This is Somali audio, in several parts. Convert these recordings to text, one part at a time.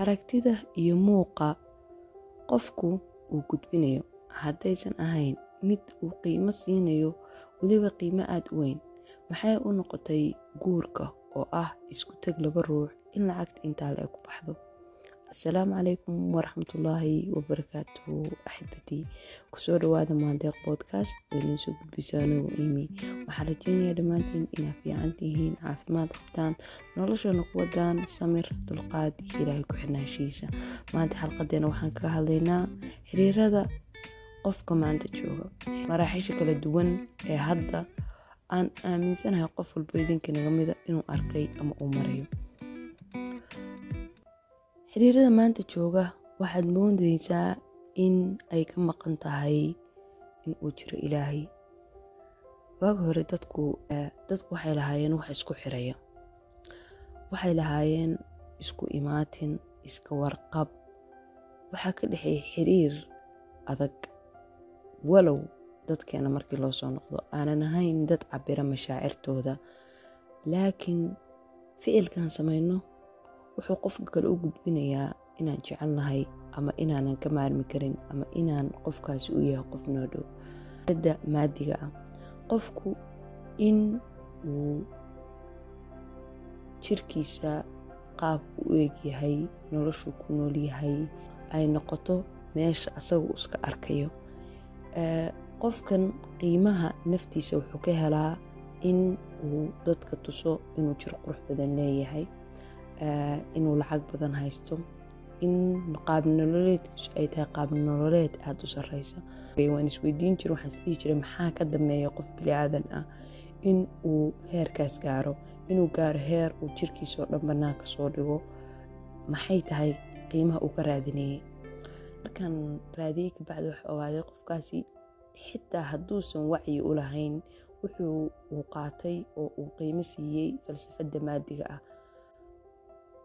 aragtida iyo muuqa qofku uu gudbinayo. Haddaysan ahayn mid uu qiimo siinayo weliba qiimo aada u weyn maxay u noqotay guurka oo ah isku teg laba ruux in lacagta intaa le ku baxdo assalaamu calaykum waraxmatullaahi wabarakaatuhu axibadii ku soo dhawaada maandeeq podcast oo idiin soo gudbiso anigu imi waxaa rajeynayaa dhammaantiin inaad fiican tihiin caafimaad qabtaan noloshana ku wadaan samir dulqaad iyo ilaahay ku xirnaashiisa. Maanta xalqadeena waxaan kaga hadlaynaa xiriirada qofka maanta jooga. Maraaxiisha kala duwan ee hadda aan aaminsanahay qof walba idinka naga mida inuu arkay ama uu marayo xiriirada maanta jooga waxaad moodeysaa in ay ka maqan tahay in uu jiro ilaahay. Waagi hore dadku dadku waxay lahaayeen wax isku xiraya waxay lahaayeen isku imaatin iska warqab. Waxaa ka dhexeeya xiriir adag walow dadkeena markii loo soo noqdo. Aanan ahayn dad cabira mashaacirtooda laakiin ficilkan samayno wuxuu qofka kale u gudbinayaa inaan jecel nahay ama inaanan ka maarmi karin ama inaan qofkaasi u yahay qof noo dhow. Da maadiga ah qofku in uu jirkiisa qaabku u egyahay noloshuu ku nool yahay ay noqoto meesha asaga iska arkayo qofkan qiimaha naftiisa wuxuu ka helaa in uu dadka tuso inuu jir qurux badan leeyahay inuu lacag badan haysto in qaab nololeedkiisu ay tahay qaab nololeed aada u sareysa waan isweydiin jira waxaan isdhihi jiray maxaa ka dambeeya qof bili-aadan ah in uu heerkaas gaaro inuu gaaro heer uu jirkiisao dhan bannaanka soo dhigo? Maxay tahay qiimaha uu ka raadinayay? Markaan raadiyey kabacdi wax ogaaday qofkaasi xitaa hadduusan wacyi u lahayn wuxuu uu qaatay oo uu qiimo siiyey falsafadda maadiga ah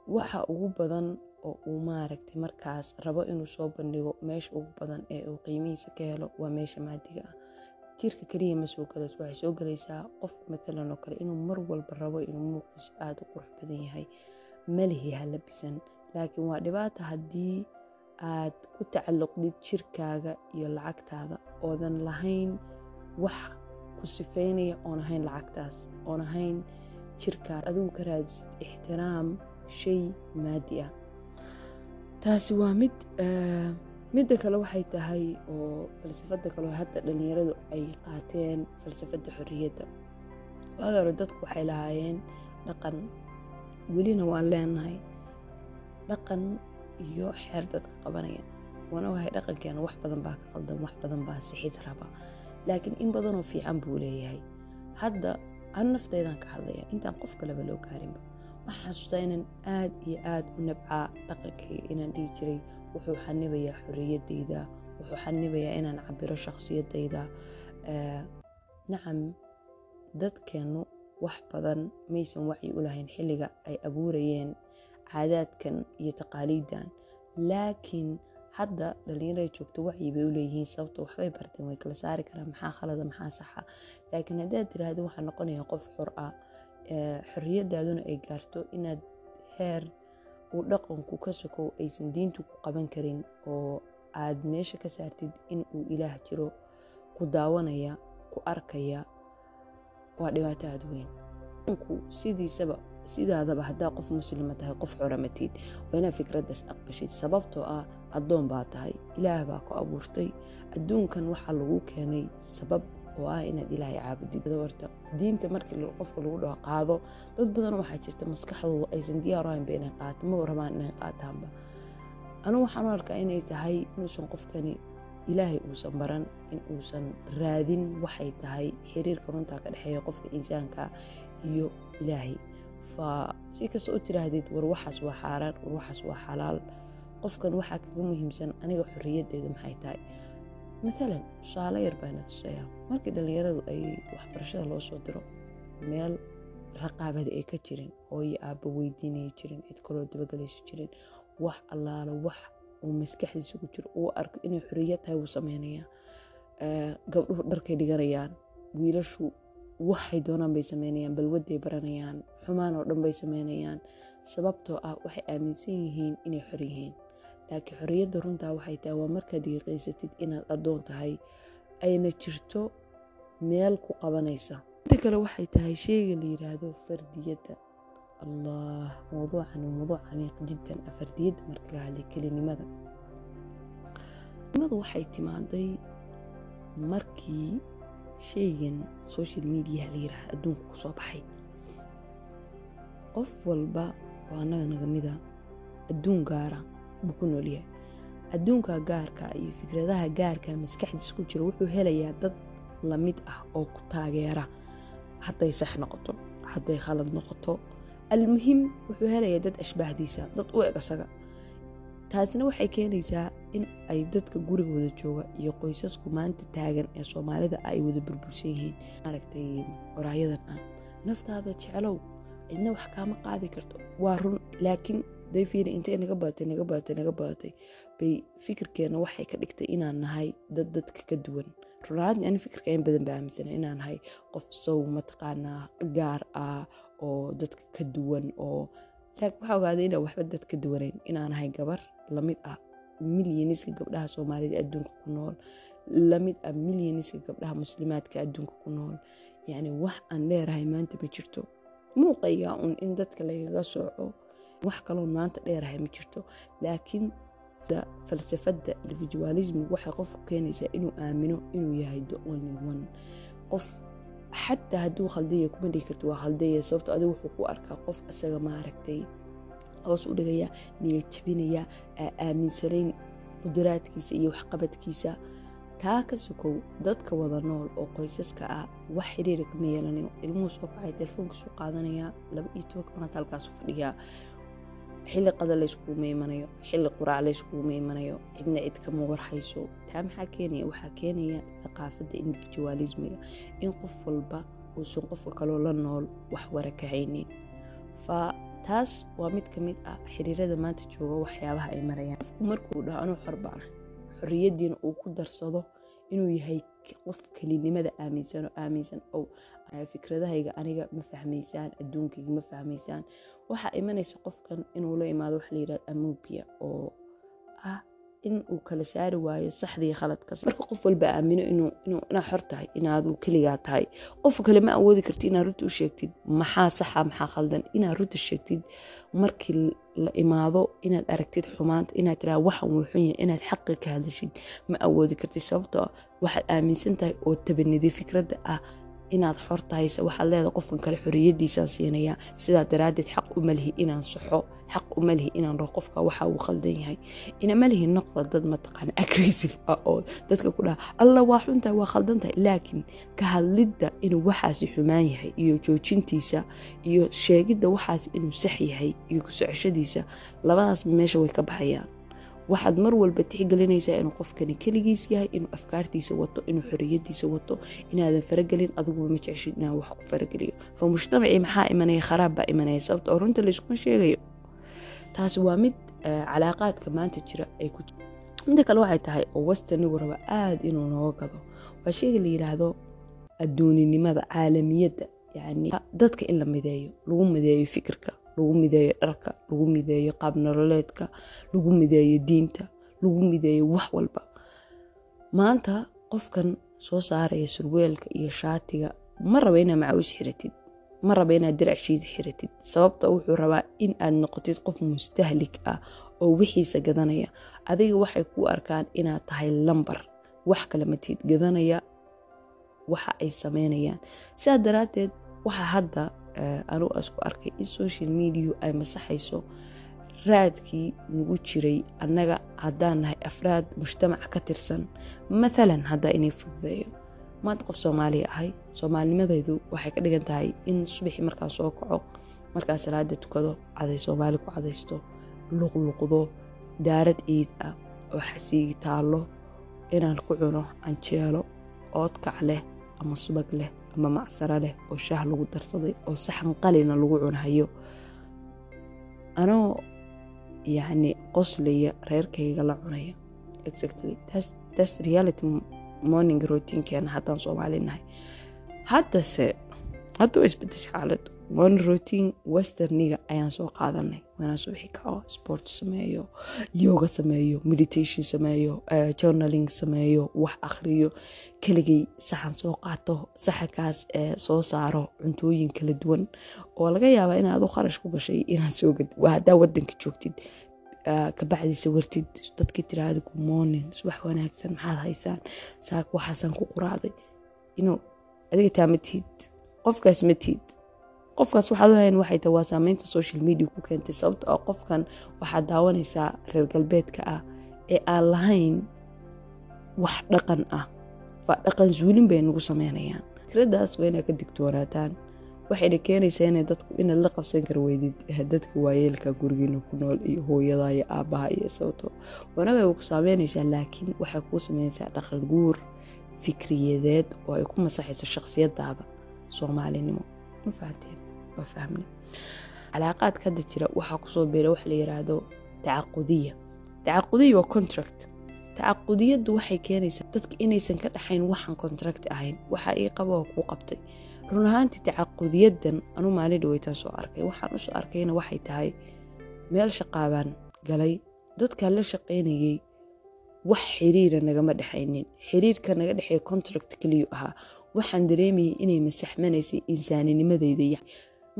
waxa ugu badan oo uu maaragtay markaas rabo inuu soo bandhigo meesha ugu badan ee uu qiimihiisa ka helo waa meesha maadiga ah. Jirka keliya ma soo galayso waxay soo galaysaa qof matalan oo kale inuu mar walba rabo inuu muuqiisu aada u qurux badan yahay. Malihi ha labisan laakiin waa dhibaata haddii aad ku tacalluqdid jirkaaga iyo lacagtaada. Oodan lahayn wax ku sifeynaya oon ahayn lacagtaas oon ahayn jirkaas adigu ka raadisid ixtiraam shay maadi ah. Taasi waa mid midda kale waxay tahay oo falsafadda kale hadda dhallinyaradu ay qaateen falsafadda xorriyadda. Hore dadku waxay lahaayeen dhaqan. Welina waan leenahay dhaqan iyo xeer dadka qabanaya. Waan ogahay dhaqankeena wax badan baa ka qaldan wax badan baa sixid raba. Laakiin in badanoo fiican buu leeyahay. Hadda anu naftaydan ka hadlaya intaan qof kaleba loo gaarinba waxaan xasuustaa inaan aad iyo aad u nabcaa dhaqankayga inaan dhihi jiray. Wuxuu xanibayaa xorriyaddayda wuxuu xanibayaa inaan cabiro shakhsiyadayda nacam dadkeennu wax badan maysan wacyi u lahayn xilliga ay abuurayeen caadaadkan iyo taqaaliiddan laakiin hadda dhallinyarada joogto wacyi bay u leeyihiin sababto waxbay barteen way kala saari karaan. Maxaa khalada maxaa saxa? Laakiin haddaad tiraahdo waxaa noqonaya qof xor ah xorriyadaaduna ay gaarto inaad heer uu dhaqanku ka sokow aysan diintu ku qaban karin oo aad meesha ka saartid in uu ilaah jiro ku daawanaya ku arkaya waa dhibaato aada weyn. Sidiisaba sidaadaba haddaa qof muslima tahay qof xoramatid waa inaad fikraddaas aqbashid sababtoo ah addoon baa tahay ilaah baa ku abuurtay. Adduunkan waxaa lagu keenay sabab oo ah inaad ilaahay caabudid horta. Diinta markii qofka lagu dhaho qaado dad badan waxaa jirta maskaxdooda aysan diyaar ahaynba inay qaato maba rabaan inay qaataanba. Anigu waxaan u arkaa inay tahay inuusan qofkani ilaahay uusan baran in uusan raadin waxay tahay xiriirka runtaa ka dhexeeya qofka insaanka iyo ilaahay. Fa si kasta u tiraahdid war waxaas waa xaaraan war waxaas waa xalaal. Qofkan waxaa kaga muhiimsan aniga xorriyaddeedu maxay tahay maalan tusaale yar baana tusayaa markii dhallinyaradu ay waxbarashada loo soo diro meel raqaabada ay ka jirin hooyo aabba weydiinaya jirin cid kaloo dabagelaysa jirin wax allaala wax uu maskaxdiisa ku jiro uu arko inay xorriyad tahay wuu sameynayaa gabdhuhu dharkay dhiganayaan wiilashu waxay doonaan bay sameynayaan balwaday baranayaan xumaan oo dhan bay sameynayaan sababtoo ah waxay aaminsan yihiin inay xor yihiin laakiin xorriyadda runtaa waxay tahay waa markaad diiqaysatid inaad addoon tahay ayna jirto meel ku qabanaysa. Inta kale waxay tahay sheyga la yiraahdo fardiyadda. Allah mowduucan waa mowduuc camiiq jiddan ah fardiyadda marka la hadlay kelinimada kelinimadu waxay timaaday markii sheygan social mediaha la yiraahdo adduunka ku baxay. Qof walba oo annaga naga mida adduun gaara buu ku noolyahay adduunka gaarka iyo fikradaha gaarka maskaxdiis ku jira wuxuu helayaa dad la mid ah oo ku taageera. Hadday sax noqoto hadday khalad noqoto almuhim wuxuu helayaa dad ashbaahdiisa dad u eg asaga taasina waxay keenaysaa in ay dadka guriga jooga iyo qoysasku maanta taagan ee soomaalida ay wada burbursan yihiin. Maaragtay waraayadan ah naftaada jeclow cidna wax kaama qaadi karto. Waa run laakiin dayfiina intay naga badatay naga badatay naga badatay bay fikirkeenna waxay ka dhigtay inaan nahay dad dadka ka duwan. Runaadni ani fikirka in badan ba aaminsana inaan nahay qof sow mataqaanaa gaar ah oo dadka ka duwan oo laakiin waxaa ogaaday inaan waxba dad ka duwanayn. Inaan nahay gabar la mid ah milyaniska gabdhaha soomaalida adduunka ku nool la mid ah milyaniska gabdhaha muslimaadka adduunka ku nool. Yacni wax aan dheerahay maanta ma jirto. Muuqayga un in dadka lagaga sooco wax kaloon maanta dheerahay ma jirto. Laakiin falsafadda individualismigu waxay qofku keenaysaa inuu aamino inuu yahay the only one. Qof xataa hadduu khaldaya kuma dhigi karto waa khaldaya sababto adigu wuxuu ku arkaa qof isaga maaragtay hoos u dhigaya niyad jabinaya aaminsanayn quduraadkiisa iyo waxqabadkiisa. Taa ka sokow dadka wada nool oo qoysaska ah wax xiriira kama yeelanayo. Ilmuhu soo kacay telefoonkiisu qaadanaya laba iyo tobanka maanta halkaasu fadhiyaa xilli qada layskuuma imanayo xilli quraac layskuuma imanayo cidna cid kama warhayso taa maxaa keenaya? Waxaa keenaya thaqaafadda individualismiga in qof walba uusan qofka kaloo la nool wax wara ka haynin. Taas waa mid ka mid ah xiriirada maanta jooga waxyaabaha ay marayaan. Qofku markuu dhaho anuu xor baana xorriyaddiina uu ku darsado inuu yahay qof kelinimada aaminsan oo aaminsan oo fikradahayga aniga ma fahmaysaan adduunkayga ma fahmaysaan. Waxaa imanaysa qofkan inuu la imaado waxa la yidhahda amobia oo ah in uu kala saari waayo saxdii khaladkas marka qof walba aamino inaad xor tahay inaadu keligaa tahay. Qof kale ma awoodi karti inaad runta u sheegtid maxaa saxa maxaa khaldan? Inaad runta sheegtid markii la imaado inaad aragtid xumaanta inaad tiraa waxan wuu xun yahay inaad xaqa ka hadashid ma awoodi kartid. Sababtoo waxaad aaminsan tahay oo tabaniday fikradda ah inaad xor tahayse waxaad leedahay qofkan kale xorriyaddiisaan siinayaa. Sidaa daraaddeed xaq uma lihi inaan saxo xaq uma lihi inaan dhaho qofka waxa uu khaldan yahay. Inama lihi noqda dad mataqaana aggressive ah oo dadka ku dhaha alla waa xuntahay waa khaldan tahay laakiin ka hadlidda inuu waxaasi xumaan yahay iyo joojintiisa iyo sheegidda waxaasi inuu sax yahay iyo ku soceshadiisa labadaasba meesha way ka baxayaan waxaad mar walba tixgelinaysaa inuu qofkani keligiis yahay inuu afkaartiisa wato inuu xorriyadiisa wato inaadan faragelin adiguba ma jecshid inaan wax ku farageliyo. Fa mujtamacii maxaa imanaya kharaab baa imanaya sababta oo runta layskuma sheegayo. Taasi waa mid calaaqaadka maanta jira ay ku midda kale waxay tahay oo westanigu raba aada inuu nooga gado. Waa sheyga la yidhaahdo adduuninimada caalamiyadda yacni dadka in la mideeyo lagu mideeyo fikirka lagu mideeyo dharka lagu mideeyo qaab nololeedka lagu mideeyo diinta lagu mideeyo wax walba. Maanta qofkan soo saaraya surweelka iyo shaatiga ma raba inaad macaawis xiratid ma raba inaad dirac shiida xiratid. Sababta wuxuu rabaa in aad noqotid qof mustahlik ah oo wixiisa gadanaya. Adiga waxay ku arkaan inaad tahay lambar. Wax kale matid gadanaya waxa ay sameynayaan. Sidaa daraaddeed waxaa hadda anugu asku arkay in social mediau ay masaxayso raadkii nagu jiray annaga haddaan nahay afraad mujtamaca ka tirsan. Maalan haddaa inay fududeeyo. Maanta qof soomaaliya ahay soomaalinimadaydu waxay ka dhigan tahay in subaxii markaa soo kaco markaa salaada tukado caday soomaali ku cadaysto luqluqdo daarad ciid ah oo xasiigi taallo inaan ku cuno canjeelo oodkac leh ama subag leh ama macsaro leh oo shaah lagu darsaday oo saxan qalina lagu cunhayo anoo yacni qoslaya reerkayga la cunaya exactly. That's reality morning routinekeena haddaan soomaali nahay. Haddase hadda waa isbedesha xaaladu morning routine westerniga ayaan soo qaadanay. Waanaan subaxi kaco sport sameeyo yoga sameeyo meditation sameeyo journaling sameeyo wax akhriyo. Keligay saxan soo qaato saxankaas soo saaro cuntooyin kala duwan. Oo laga yaabaa inaad u kharash ku gashay inaad soo gad haddaa wadanka joogtid kabacdiisa wartid dadkii tiraahda good morning subax wanaagsan maxaad haysaan saaka waxaasaan ku quraacday. Inuu adiga taa ma qofkaas ma qofkaas waxaad u hayn waxay tahay waa saameynta social media ku keentay sababto ah qofkan waxaad daawanaysaa reer galbeedka ah ee aan lahayn wax dhaqan ah. Dhaqan zuulin bay nagu sameynayaan. Fikradaas waa inaad ka digtoonaataan waxayna keenaysaa ina dadku inaad la qabsan kar weydid dadka waayeelka gurigiina ku nool iyo hooyada iyo aabaha iyo sababto wanaga way ku saameynaysaa laakiin waxay kuu sameynaysaa dhaqan guur fikriyadeed oo ay ku masaxayso shakhsiyadaada soomaalinimo. Ma fahateen waa fahmne calaaqaadka hadda jira waxaa ku soo beera wax la yiraahdo tacaqudiya tacaqudiya waa contract. Tacaqudiyaddu waxay keenaysaa dadka inaysan ka dhaxayn waxaan contract ahayn waxa ii qaba oo kuu qabtay. Run ahaantii tacaqudiyaddan anu maalin dhaweytaan soo arkay. Waxaan u soo arkayna waxay tahay meel shaqaabaan galay. Dadkaa la shaqaynayay wax xiriira nagama dhexaynin xiriirka naga dhexeeya contract keliyu ahaa. Waxaan dareemayay inay masaxmanaysay insaaninimadeyda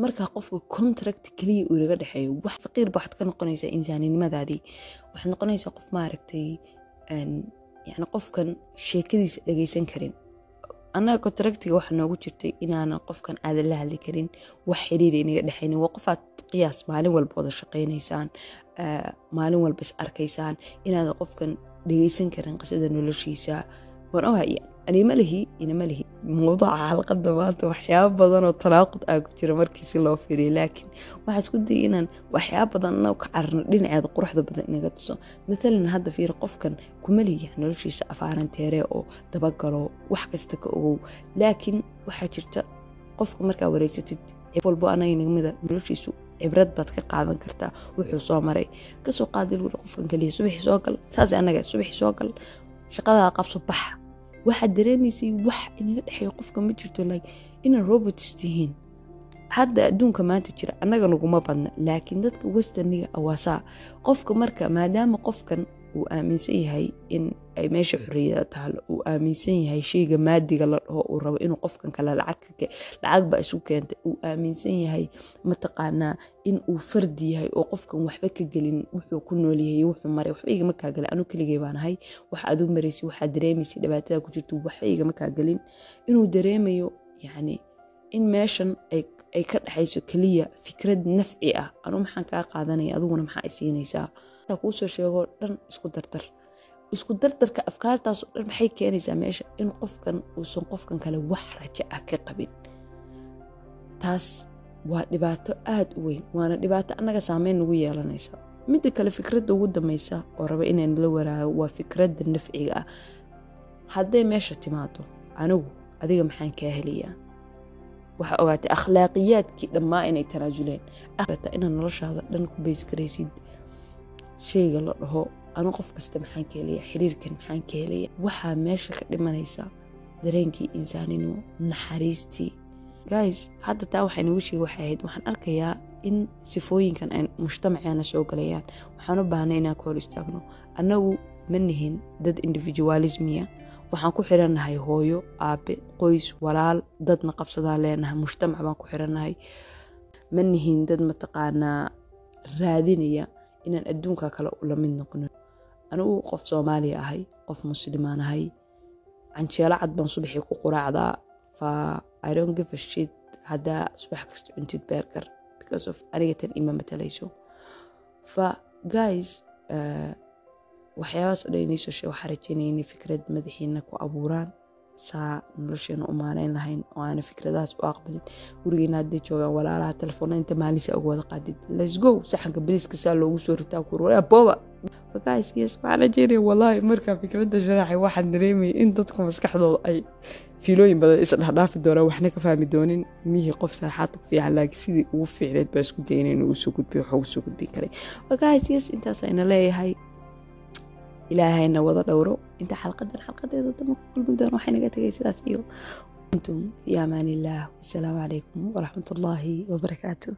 markaa qofka contract keliya uu naga dhexeeyo wax faqiir ba waxaad ka noqonaysaa insaaninimadaadii. Waxaad noqonaysaa qof maaragtay yani qofkan sheekadiisa dhageysan karin. Annaga contractiga waxaa noogu jirtay inaanan qofkan aadan la hadli karin wax xiriira inaga dhexaynin waa qofaad qiyaas maalin walba wada shaqaynaysaan maalin walba is arkaysaan inaadan qofkan dhegeysan karin qisada noloshiisa. Waan ogahay anima lihi inama lihi. Mawduuca xalqada maanta waxyaaba badanoo talaaqud aa ku jira markii si loo fiiriyo laakiin waxaa isku dayay inaan waxyaaba badan annagu ka cararno dhinaceeda quruxda badan inaga tuso. Maalan hadda fiir qofkan kuma lihi noloshiisa afaaran teere oo dabagalo wax kasta ka ogow. Laakiin waxaa jirta qofka markaa wareysatid walbo anaga nagamida noloshiisu cibrad baad ka qaadan kartaa wuxuu soo maray. Kasoo qaadi luri qofkan kaliya subaxii soo gal saas anaga waxaad dareemaysay wax inaga dhexeeya qofka ma jirto like inaan robots tihiin. Hadda adduunka maanta jira annaga naguma badna laakiin dadka westerniga awaasaa qofka marka maadaama qofkan uu aaminsan yahay in ay meesha xorriyada taalo. Uu aaminsan yahay sheyga maadiga la dhaho uu rabo inuu qofkan kale lacagba isu keentay. Uu aaminsan yahay mataqaanaa in uu fardi yahay oo qofkan waxba ka gelin wuxuu ku noolyahay wuxuu maray. Waxba igama kaa gelin anu keligay baan ahay. Waxa aad u maraysay waxaad dareemaysay dhibaatada ku jirto waxba igama kaa gelin inuu dareemayo yacni in meeshan ay ka dhexayso keliya fikrad nafci ah. Anu maxaan kaa qaadanaya? Adiguna maxaa ay siinaysaa kuusoo sheegoo dhan isku dardar isku dardarka afkaartaasoo dhan maxay keenaysaa meesha in qofkan uusan qofkan kale wax rajo ah ka qabin? Taas waa dhibaato aada u weyn waana dhibaato annaga saameyn nagu yeelanaysa. Midda kale fikradda ugu dambaysa oo raba inaan la waraago waa fikradda nafciga ah. Hadday meesha timaado anigu adiga maxaan kaa helayaa? Waxaa ogaatay akhlaaqiyaadkii dhammaa inay tanaasuleen inaad noloshaada dhan ku baysgaraysid sheyga la dhaho anu qof kasta maxaan ka helaya xiriirkan maxaan ka helaya waxaa meesha ka dhimanaysa dareenkii insaaninimo naxariistii. Guys hadda taa waxay nagu sheegi waxay ahayd waxaan arkayaa in sifooyinkan ay mujtamaceena soo galayaan. Waxaan u baahnay inaan ka hor istaagno. Annagu ma nihin dad individualismiya. Waxaan ku xirannahay hooyo aabe qoys walaal dadna qabsadaan leenahay mujtamac baan ku xirannahay ma nihin dad mataqaanaa raadinaya inaan adduunka kale ula mid noqonin. Anigu qof soomaaliya ahay qof muslimaan ahay canjeelo cad baan subaxii ku quraacdaa fa irongivashid haddaa subax kasta cuntid beerkar because of aniga tan ima matalayso fa guys waxyaabaas o dhan waxaa rajeynaya inay fikrad madaxiina ku abuuraan saa nolosheena u maaleyn lahayn oo aana fikradahaas u aqbalin. Gurigeena hadday joogaan walaalaha telefoona inta maalisa uga wada qaadid. Let's go! Saxanka bariiska saa loogu soo ritaa kurwaa wallaahi markaa fikradda sharaxay waxaan dareemaya in dadku maskaxdooda ay fiilooyin badan isdhahdhaafi doonaan waxna ka fahmi doonin mihii qof saraxaad ku fiican laakiin sidii ugu fiicneed baa isku dayna inuu u soo gudbiyo waxa ugu soo gudbin karay. Guys yes intaas ayna leeyahay ilaahayna wada dhowro. Inta xalqadan xalqadeeda dama ku kulmi doono waxay naga tegay sidaas iyo antum fi amaan illah wasalaamu calaykum waraxmat ullaahi wabarakaatu